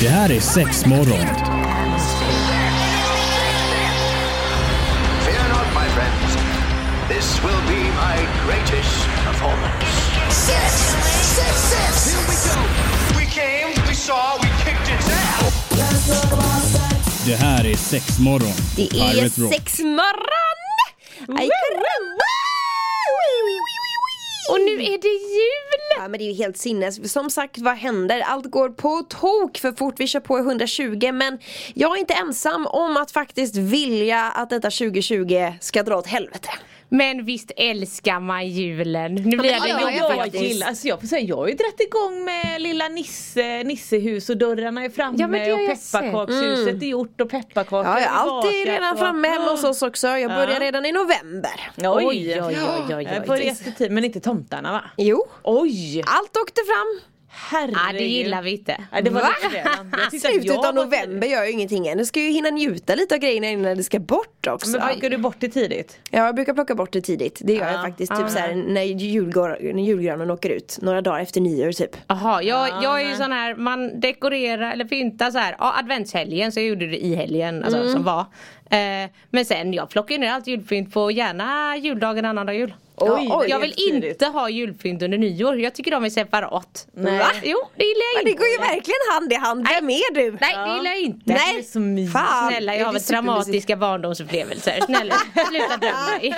Det här är sex morgon. Fear not, my friends. This will be my greatest performance. Six, six, six. Here we go. We came, we saw, we kicked its ass. Det här är sex morgon. Det är sex morgon! Och nu är det jul! Men det är ju helt sinnes. Som sagt, vad händer? Allt går på tok för fort. Vi kör på i 120 men jag är inte ensam om att faktiskt vilja att detta 2020 ska dra åt helvete. Men visst älskar man julen. Nu blir det det gör jag faktiskt. gillar, alltså jag säga, jag har ju dragit igång med lilla Nisse, Nissehus och dörrarna är framme Ja, men och jag pepparkakshuset är gjort och pepparkakor Ja, ja allt är redan framme hemma hos oss också. Jag börjar Ja. redan i november. Oj, Oj, oj, oj, oj, oj. Jag börjar efter tid, men inte tomtarna va? Jo, Oj! allt åkte fram. Herregud. Ja det gillar vi inte. Ja, det var. Jag att Slutet jag av november gör ju ingenting än. Du ska ju hinna njuta lite av grejerna innan det ska bort också. Men plockar du bort det tidigt? Ja, jag brukar plocka bort det tidigt. Det gör jag Ja. faktiskt. Ja. Typ såhär när, julgor- när julgranen åker ut. Några dagar efter nyår typ. Jaha, jag, jag är ju sån här, man dekorerar eller pyntar så här. Ja, adventshelgen så jag gjorde det i helgen, alltså Mm. som var. Eh, men sen jag plockar ner allt julpynt på gärna juldagen annandag jul. Oj, Ja, oj, jag vill tidigt. inte ha julpynt under nyår, jag tycker de är separat. Nej. Va? Jo, det gillar jag Men det inte. går ju verkligen hand i hand. Vem är du? Nej, det gillar jag inte. Nej, Det är så mysigt. fan. Snälla, jag har väl traumatiska barndomsupplevelser. Snälla, sluta döma mig.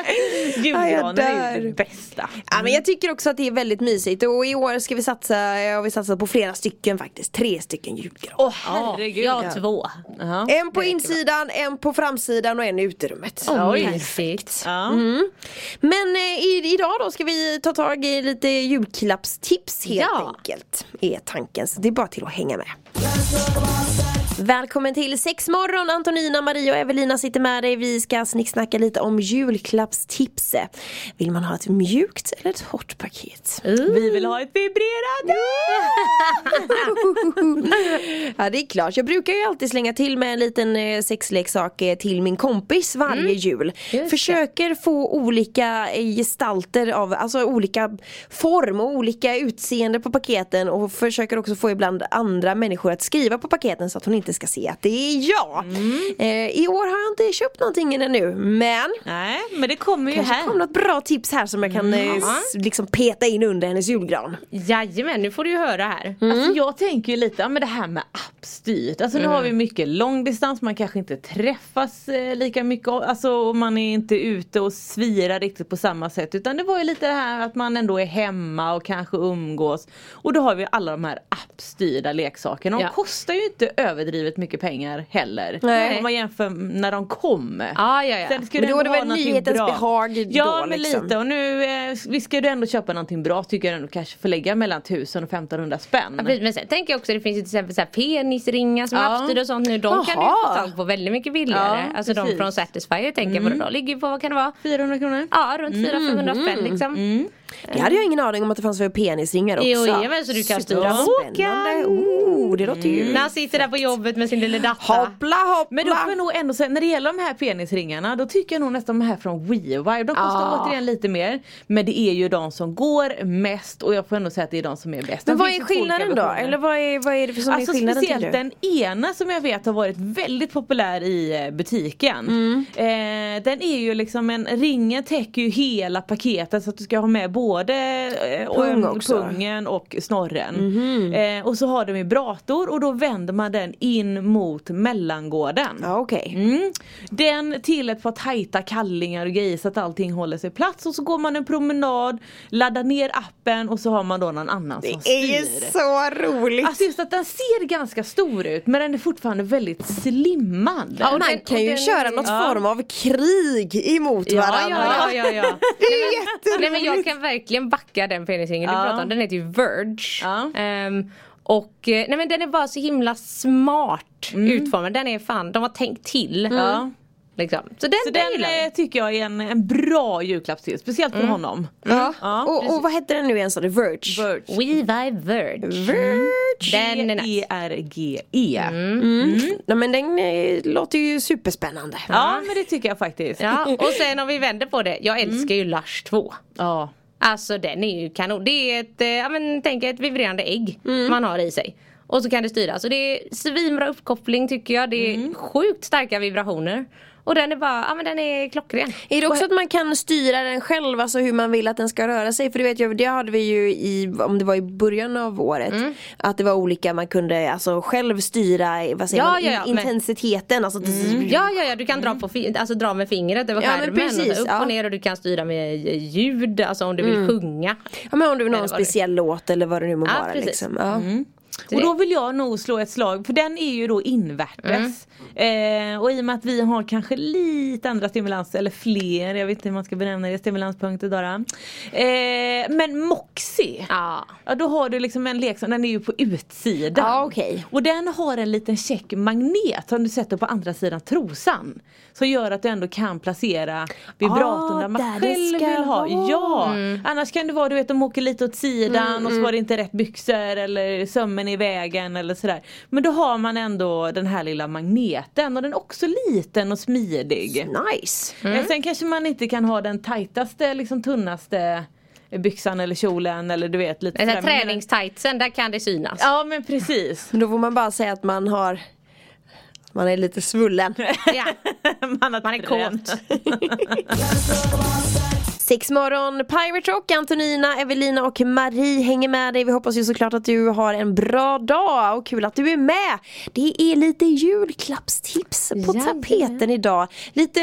Julgranen är ju det bästa. Ja, men jag tycker också att det är väldigt mysigt och i år ska vi satsa, har vi satsat på flera stycken faktiskt. Tre stycken julgran. Åh herregud. Jag har två. Jaha. En på insidan, en på framsidan och en i uterummet. Oj, perfekt. Ja. Men eh, i, idag då ska vi ta tag i lite julklappstips helt Ja. enkelt. Är tanken, så det är bara till att hänga med. Välkommen till sexmorgon, Antonina, Maria och Evelina sitter med dig. Vi ska snicksnacka lite om julklappstips. Vill man ha ett mjukt eller ett hårt paket? Vi vill ha ett vibrerande! Ja det är klart, jag brukar ju alltid slänga till med en liten eh, sexleksak eh, till min kompis varje jul. det. Försöker få olika eh, gestalter av, alltså olika form och olika utseende på paketen och försöker också få ibland andra människor att skriva på paketen så att hon inte ska se att det är jag. Eh, I år har jag inte köpt någonting ännu men Nej, men det kommer ju här. kommer något bra tips här som jag kan eh, s- liksom peta in under hennes julgran. Jajamän, nu får du ju höra här. Alltså jag tänker ju lite, ja men det här med appstyrt. Alltså nu har vi mycket långdistans, man kanske inte träffas eh, lika mycket, alltså man är inte ute och svirar riktigt på samma sätt. Utan det var ju lite det här att man ändå är hemma och kanske umgås. Och då har vi alla de här appstyrda leksakerna. De Ja. kostar ju inte överdrivet mycket pengar heller. Nej. Om man jämför när de kommer. Ja, ja, ja. Sen Men då är det väl nyhetens bra. behag Ja då, men liksom. lite och nu, eh, vi ska ju ändå köpa någonting bra tycker jag ändå kanske får lägga mellan 1000 och 1500 spänn. Ja, Men sen tänker jag också det finns ju till exempel så här penisringar som Ja. appstyrda och sånt nu. De kan du få tag på väldigt mycket billigare. Ja, alltså de precis. från Satisfyer tänker jag på. De ligger på, vad kan det vara? 400 kronor? Ja, runt 400-500 spänn liksom. Det hade jag ingen aning om att det fanns för penisringar också. Jo, jajamän, så du kan styra Spännande. Oh, det låter ju... När han sitter där på jobbet med sin lilla datta. Hoppla hoppla! Men då får jag nog ändå säga, när det gäller de här penisringarna då tycker jag nog nästan de här från WeWire, de kostar Ah. återigen lite mer. Men det är ju de som går mest och jag får ändå säga att det är de som är bäst. Men De vad är skillnaden då? Eller vad är, vad är det för som Alltså är skillnaden speciellt den ena som jag vet har varit väldigt populär i eh, butiken. Mm. Eh, den är ju liksom en, ringen täcker ju hela paketet så att du ska ha med både eh, Pung pungen och snorren. Mhm. Eh, och så har de vibrator och då vänder man den in mot mellangården. Ja okej. Mm. Den till ett par tajta kallingar och grejer så att allting håller sig plats och så går man en promenad, laddar ner appen och så har man då någon annan som Det är ju styr. så roligt! Alltså just att den ser ganska stor ut men den är fortfarande väldigt slimmad. Ja, och Man den- kan ju den- köra något ja. form av krig emot varandra. ja, ja, ja, ja. Det är jätteroligt! Nej men jag kan verkligen backa den penisringen du Ja. pratar om. Den heter ju Verge. Ja. Ehm, och eh, nej men den är bara så himla smart utformad. Den är fan, de har tänkt till. Ja. Liksom. Så den, Så den den eh, tycker jag är en, en bra julklappstips, speciellt för honom. Ja. Ja, och, och vad hette den nu igen sa du? Verge? Verge. We Vibe Verge. Verge. Den är nice. E-R-G-E. Nej men den eh, låter ju superspännande. Ja men det tycker jag faktiskt. Ja, och sen om vi vänder på det. Jag älskar ju Lush 2. Ja. Alltså den är ju kanon. Det är ett, eh, ja men tänk ett vibrerande ägg man har i sig. Och så kan det styra. Så det är svinbra uppkoppling tycker jag. Det är Mm. sjukt starka vibrationer. Och den är bara, ja men den är klockren. Är det också att man kan styra den själv, alltså hur man vill att den ska röra sig? För du vet ju, det hade vi ju i, om det var i början av året, Mm. att det var olika, man kunde alltså själv styra, vad säger Ja, man, ja, ja, men- intensiteten. Alltså, Ja, ja, ja, du kan dra, på alltså, dra med fingret över Mm. Men skärmen. och så precis, upp. Mm. och ner och du kan styra med ljud, alltså om du vill sjunga. Ja men om du vill ha en speciell låt eller vad det nu må vara. precis. Liksom. Och då vill jag nog slå ett slag, för den är ju då invärtes. Eh, och i och med att vi har kanske lite andra stimulans, eller fler, jag vet inte hur man ska benämna det, stimulanspunkter Dara. Eh, men Moxie, Ja. ja då har du liksom en lek som, den är ju på utsidan. Ja, okej. Och den har en liten check magnet som du sätter på andra sidan trosan. Som gör att du ändå kan placera vibratorn Ah, där man där själv vill ha. vara. Ja, Mm. annars kan det vara du vet de åker lite åt sidan och så var det inte rätt byxor eller sömmen i vägen eller sådär. Men då har man ändå den här lilla magneten och den är också liten och smidig. Nice. Eh, Sen kanske man inte kan ha den tajtaste, liksom tunnaste byxan eller kjolen eller du vet lite sådär. Träningstightsen, där kan det synas. Ja men precis. Då får man bara säga att man har man är lite svullen. Ja. man, har Man är kåt. Sex morgon, Pirate Rock, Antonina, Evelina och Marie hänger med dig. Vi hoppas ju såklart att du har en bra dag och kul att du är med. Det är lite julklappstips på Jajamän. tapeten idag. Lite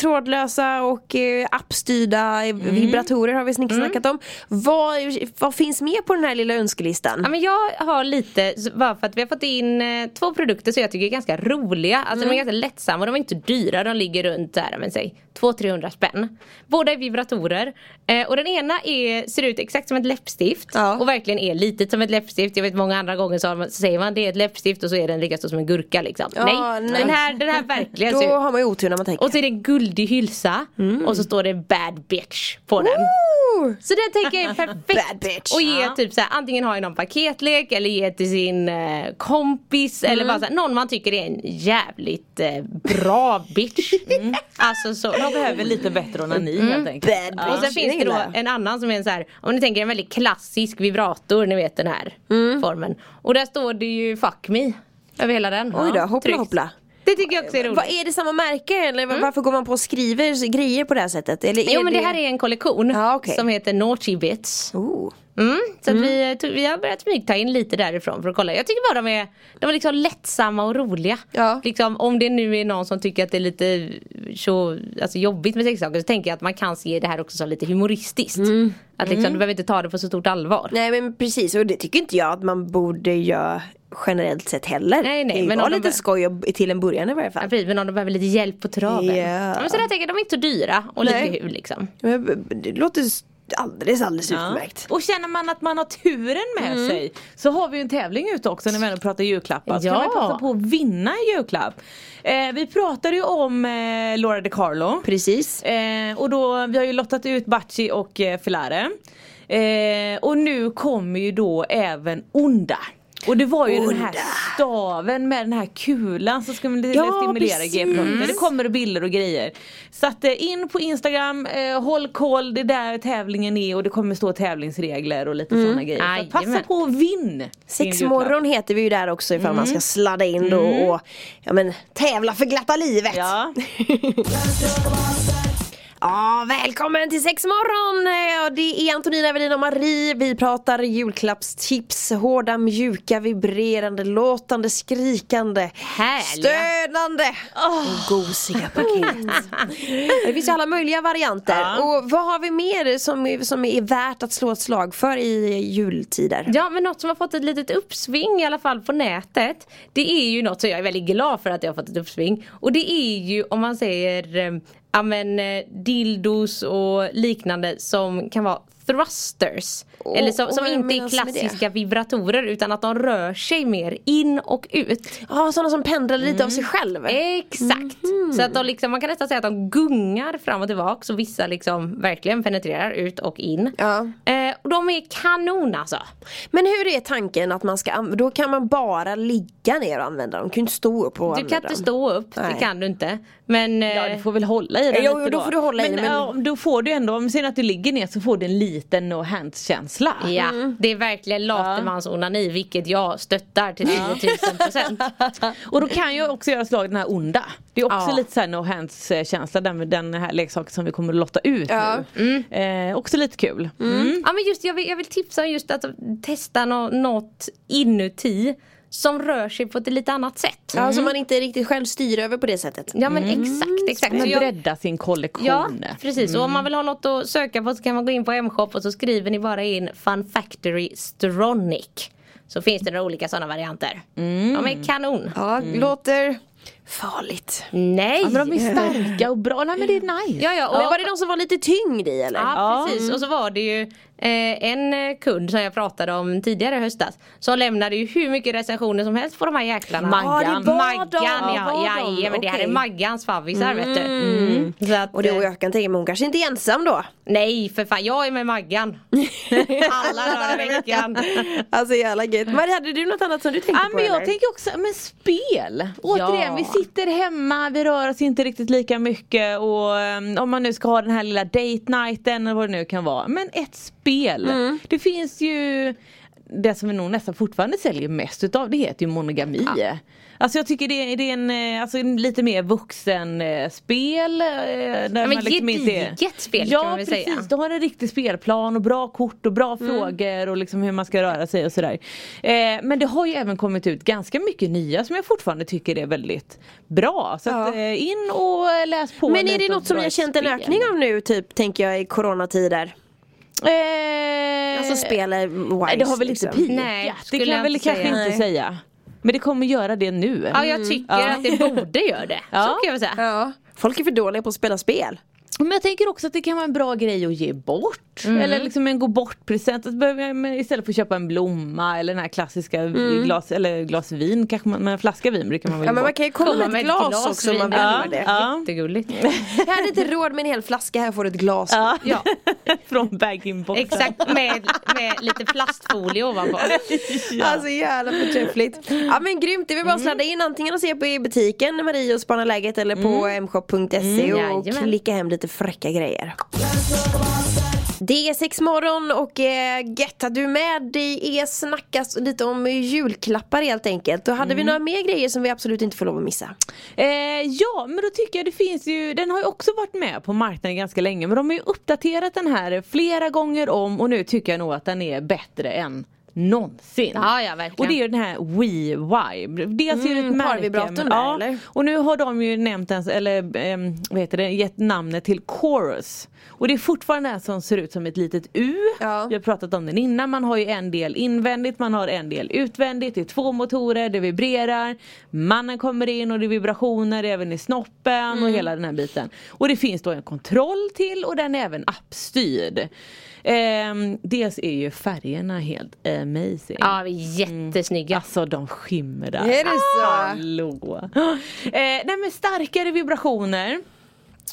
trådlösa och eh, appstyrda eh, vibratorer har vi snicksnackat om. Vad, vad finns med på den här lilla önskelistan? Ja, men jag har lite, bara för att vi har fått in eh, två produkter som jag tycker är ganska roliga. Alltså de är ganska lättsamma och de är inte dyra. De ligger runt där, men säg 200-300 spänn. Båda är vibratorer. Eh, och den ena är, ser ut exakt som ett läppstift. Ja. Och verkligen är litet som ett läppstift. Jag vet många andra gånger så, man, så säger man det är ett läppstift och så är den lika stor som en gurka liksom. Ja, nej, nej. Den, här, den här verkligen Då har man ju otur när man tänker. och så är det en guldig hylsa och så står det bad bitch på den. Ooh. Så den tänker jag är perfekt. Och ge Ja. typ såhär, antingen ha i någon paketlek eller ge till sin eh, kompis eller bara såhär, någon man tycker är en jävligt eh, bra bitch. Alltså så. Jag behöver lite bättre onani helt enkelt. Bitch. Och sen finns det då en annan som är en så här, om ni tänker en väldigt klassisk vibrator, ni vet den här formen. Och där står det ju fuck me över hela den. Oj då, hoppla Tryckt. hoppla. Det tycker jag också är roligt. Vad är det samma märke eller varför går man på och skriver grejer på det här sättet? Eller Jo men det här är en kollektion Ja, okej. som heter Naughty Bits. Oh. Mm, så att vi, tog- vi har börjat smygta in lite därifrån för att kolla. Jag tycker bara de är, de är liksom lättsamma och roliga. Ja. Liksom, om det nu är någon som tycker att det är lite så, alltså, jobbigt med sexsaker så tänker jag att man kan se det här också som lite humoristiskt. Mm. Att liksom, du behöver inte ta det på så stort allvar. Nej men precis och det tycker inte jag att man borde göra generellt sett heller. Nej, nej, det men var de lite bör- skoj till en början i varje Ja, fall. precis, men om de behöver lite hjälp på traven. Ja. Ja, men så där tänker jag, de är inte så dyra och Nej. lite kul liksom. Men Det låter alldeles alldeles Ja. utmärkt. Och känner man att man har turen med sig så har vi en tävling ute också när vi ändå pratar julklappar. Så Ja. kan man passa på att vinna en julklapp. Eh, vi pratade ju om eh, Laura DiCarlo. Precis. Eh, och då, vi har ju lottat ut Baci och eh, Filare. Eh, och nu kommer ju då även Onda. Och det var ju den här staven med den här kulan som skulle Ja, stimulera precis. g-punkter. Det kommer bilder och grejer. Så att in på Instagram, eh, håll koll, det är där tävlingen är och det kommer stå tävlingsregler och lite sådana grejer. Så passa på och vinn! din Sex julklapp. morgon heter vi ju där också ifall man ska sladda in då och ja, men, tävla för glatta livet. Ja. Ja, välkommen till sex morgon! Ja, det är Antonina, Evelina och Marie. Vi pratar julklappstips. Hårda, mjuka, vibrerande, låtande, skrikande, Härliga. stönande och gosiga paket. det finns ju alla möjliga varianter. Ja. Och vad har vi mer som, är- som är värt att slå ett slag för i jultider? Ja men något som har fått ett litet uppsving i alla fall på nätet Det är ju något som jag är väldigt glad för att det har fått ett uppsving Och det är ju om man säger eh, Ja men eh, dildos och liknande som kan vara thrusters Åh, Eller som, som inte är klassiska vibratorer utan att de rör sig mer in och ut Ja, sådana som pendlar lite av sig själv. Exakt! Så att de liksom, man kan nästan säga att de gungar fram och tillbaka så vissa liksom verkligen penetrerar ut och in. Ja. Eh, och de är kanon alltså. Men hur är tanken att man ska då kan man bara ligga ner och använda dem? Du kan ju inte stå upp och Du kan inte dem. stå upp, Nej. det kan du inte. Men Ja eh, du får väl hålla i den Jo, lite då får du hålla i men, den, men- ja, då får du ändå, om vi säger att du ligger ner så får du en lite no hands-känsla. Ja, det är verkligen latemansonani vilket jag stöttar till 10 000 procent. Och då kan jag också göra slag den här onda. Det är också Ja. lite såhär no hands känsla den med den här leksaken som vi kommer att lotta ut Ja. nu. Eh, också lite kul. Mm. Ja men just jag vill, jag vill tipsa om just att testa nå- något inuti som rör sig på ett lite annat sätt. Ja, som man inte riktigt själv styr över på det sättet. Ja men exakt, exakt. Så Men jag, bredda sin kollektion. ja precis, och om man vill ha något att söka på så kan man gå in på M-shop och så skriver ni bara in Fun Factory Stronic. Så finns det några olika sådana varianter. Mm. De är kanon. Ja, låter farligt. Nej! Ja, men de är starka och bra. Nej men det är nice. Ja, ja, och Men var det de som var lite tyngd i eller? Ja precis och så var det ju eh, en eh, kund som jag pratade om tidigare i höstas Som lämnade ju hur mycket recensioner som helst på de här jäklarna Maggan. Ja, det var Maggan de, ja, var de, jajamän det här är. Maggans favvisar vet du mm. Så att, Och det, och eh, jag kan tänka mig hon kanske inte är ensam då. Nej för fan jag är med Maggan Alla dagar i veckan Alltså jävla gött. Men hade du något annat som du tänkte Ja på men jag eller? tänker också, men spel! Återigen, Ja. vi sitter hemma, vi rör oss inte riktigt lika mycket och um, om man nu ska ha den här lilla date nighten eller vad det nu kan vara. Men ett spel. Det finns ju det som vi nog nästan fortfarande säljer mest utav det heter ju monogami. Alltså jag tycker det är, det är en, eh, alltså en lite mer vuxen eh, spel. eh, Där men liksom inte gediget spel ja, kan man väl precis. säga. Du har en riktig spelplan och bra kort och bra frågor och liksom hur man ska röra sig och sådär. Eh, men det har ju även kommit ut ganska mycket nya som jag fortfarande tycker är väldigt bra. Så att, Ja. eh, in och läs på Men är det något som ni har känt en ökning av nu typ tänker jag i coronatider? Eh, Alltså spel wise det har väl inte liksom. Nej, det skulle kan jag väl inte kanske säga. inte Nej. säga. Men det kommer göra det nu. Ja jag tycker Ja. att det borde göra det Så Ja. kan jag väl säga Ja. Folk är för dåliga på att spela spel. Men jag tänker också att det kan vara en bra grej att ge bort. Mm. Eller liksom en gå bort present. Att behöva- men Istället för att köpa en blomma eller den här klassiska glas, eller glas vin kanske man, men en flaska vin brukar man väl Ja men man kan ju komma med ett glas, också om man vill göra det. Ja. Jättegulligt Jag hade inte råd med en hel flaska, här får du ett glas. Ja. Ja. Från bag-in-boxen. Exakt med, med lite plastfolie ovanpå Alltså jävla förträffligt. Ja men grymt, det är väl bara att sladda in antingen och se på i butiken Marie och spana läget eller på mshop.se och Jajamän. klicka hem lite fräcka grejer. Det är sex morgon och eh, gött att du med. Det är snackas lite om julklappar helt enkelt. Och hade vi några mer grejer som vi absolut inte får lov att missa? Eh, ja men då tycker jag det finns ju, den har ju också varit med på marknaden ganska länge men de har ju uppdaterat den här flera gånger om och nu tycker jag nog att den är bättre än någonsin. Ja, ja, verkligen. Och det är ju den här Wii Vibe. Dels är det ett Mm, märke. där, ja, eller? Och nu har de ju nämnt den, eller ehm, vad heter det, gett namnet till Chorus. Och det är fortfarande en som ser ut som ett litet U. Ja. Vi har pratat om den innan. Man har ju en del invändigt, man har en del utvändigt. Det är två motorer, det vibrerar. Mannen kommer in och det är vibrationer även i snoppen Mm. och hela den här biten. Och det finns då en kontroll till och den är även appstyrd. Ehm, dels är ju färgerna helt amazing. Ja, jättesnygga. Alltså de skimrar. Är det så? Hallå. Eh, nej men starkare vibrationer.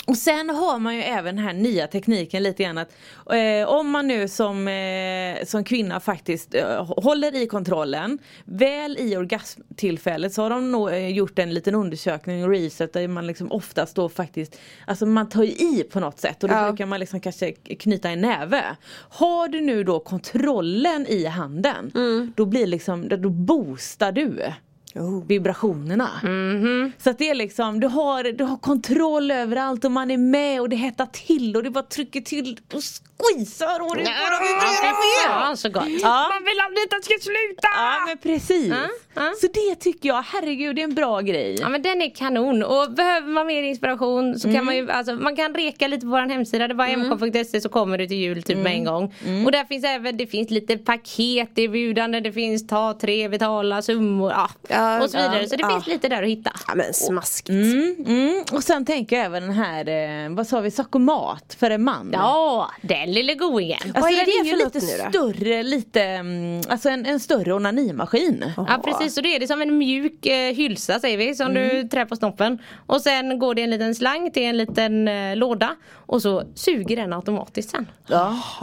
Och sen har man ju även den här nya tekniken lite grann att eh, om man nu som, eh, som kvinna faktiskt eh, håller i kontrollen väl i orgasmtillfället så har de nog eh, gjort en liten undersökning och research där man liksom oftast då faktiskt Alltså man tar ju i på något sätt och då Ja. brukar man liksom kanske knyta en näve. Har du nu då kontrollen i handen då blir liksom, då boostar du Oh. vibrationerna. Mhm. Så att det är liksom, du har, du har kontroll över allt och man är med och det hettar till och det bara trycker till och squeezar och det bara vibrerar mer. Ja, så gott. Ja. Man vill aldrig att det ska sluta! Ja men precis. ja. Så det tycker jag, herregud det är en bra grej. Ja men den är kanon och behöver man mer inspiration så kan man ju, alltså man kan reka lite på våran hemsida, det är bara mk.se så kommer du till jul typ med en gång. Och där finns även, det finns lite paketerbjudande, det finns ta tre betala summor, ja, Ja, och så vidare. så det ja. finns lite där att hitta. Ja men smaskigt. Mm, mm. Och sen tänker jag även den här, eh, vad sa vi, Sakomat för en man. Ja, den lille goingen. Alltså Vad är det ju för lite nu större, lite, mm, alltså en, en större onanimaskin. Ja precis, så det är det som en mjuk eh, hylsa säger vi som du trär på snoppen. Och sen går det en liten slang till en liten eh, låda och så suger den automatiskt sen.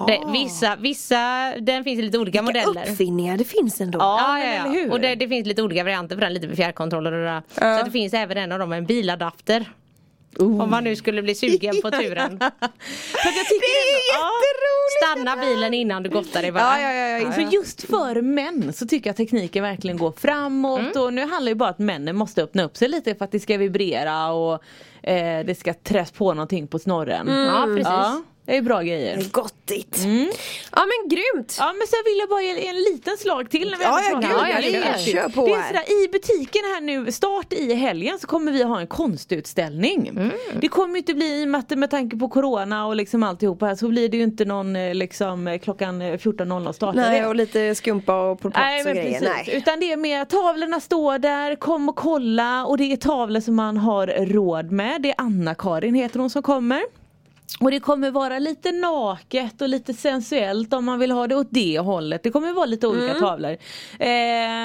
Det, vissa, vissa, den finns i lite olika modeller. Uppfinningar det finns ändå. Ja, Ja, ja, eller hur? Och det, det finns lite olika varianter på den, lite med fjärrkontroller och det där. Så det finns även en av dem med en biladapter. Om man nu skulle bli sugen på turen. För jag tycker Det är ändå- ja, jätteroligt! Stanna bilen innan du gottar dig bara. Ja, ja, ja, ja, För just för män så tycker jag tekniken verkligen går framåt Mm. och nu handlar det bara om att männen måste öppna upp sig lite för att det ska vibrera och eh, det ska träs på någonting på snorren. Ja, precis. Ja, det är bra grejer. Gottigt. Ja men grymt. Ja men sen vill jag bara ge en liten slag till när vi Ja, ja, gud, om ja, det. kör på Det är sådär, I butiken här nu, start i helgen så kommer vi ha en konstutställning. Mm. Det kommer ju inte bli, i och med, tanke på corona och liksom alltihopa här så blir det ju inte någon eh, liksom eh, klockan eh, 14.00 startar Nej och lite skumpa och polpats Nej och grejer. precis, Nej. utan det är mer tavlorna står där, kom och kolla och det är tavlor som man har råd med. Det är Anna-Karin heter hon som kommer. Och det kommer vara lite naket och lite sensuellt om man vill ha det åt det hållet. Det kommer vara lite olika tavlor. Eh,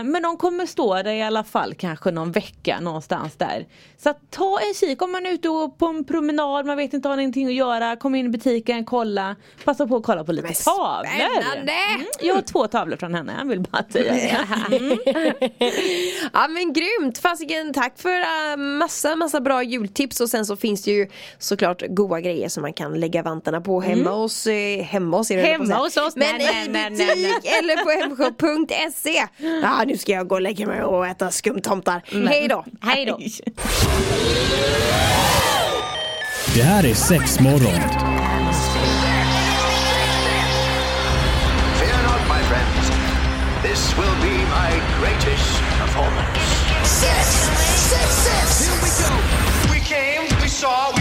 men de kommer stå där i alla fall kanske någon vecka någonstans där. Så ta en kik om man är ute och på en promenad, man vet inte har någonting att göra. Kom in i butiken, kolla. Passa på att kolla på lite Men tavlor. spännande! Mm, jag har två tavlor från henne, jag vill bara säga det. Ja men grymt! Fasiken tack för uh, massa massa bra jultips och sen så finns det ju såklart goda grejer som man kan lägga vantarna på hemma hos, eh, hemma hos er Hemma hos oss? Men Nej, i nej, butik nej, nej. eller på hemshop.se Ja nu ska jag gå och lägga mig och äta skumtomtar. Hej då! Hej då. Det här är sex morgon. Fear not, my friends. This will be my greatest performance. Six, six, six. Here we go. We came, we saw, we.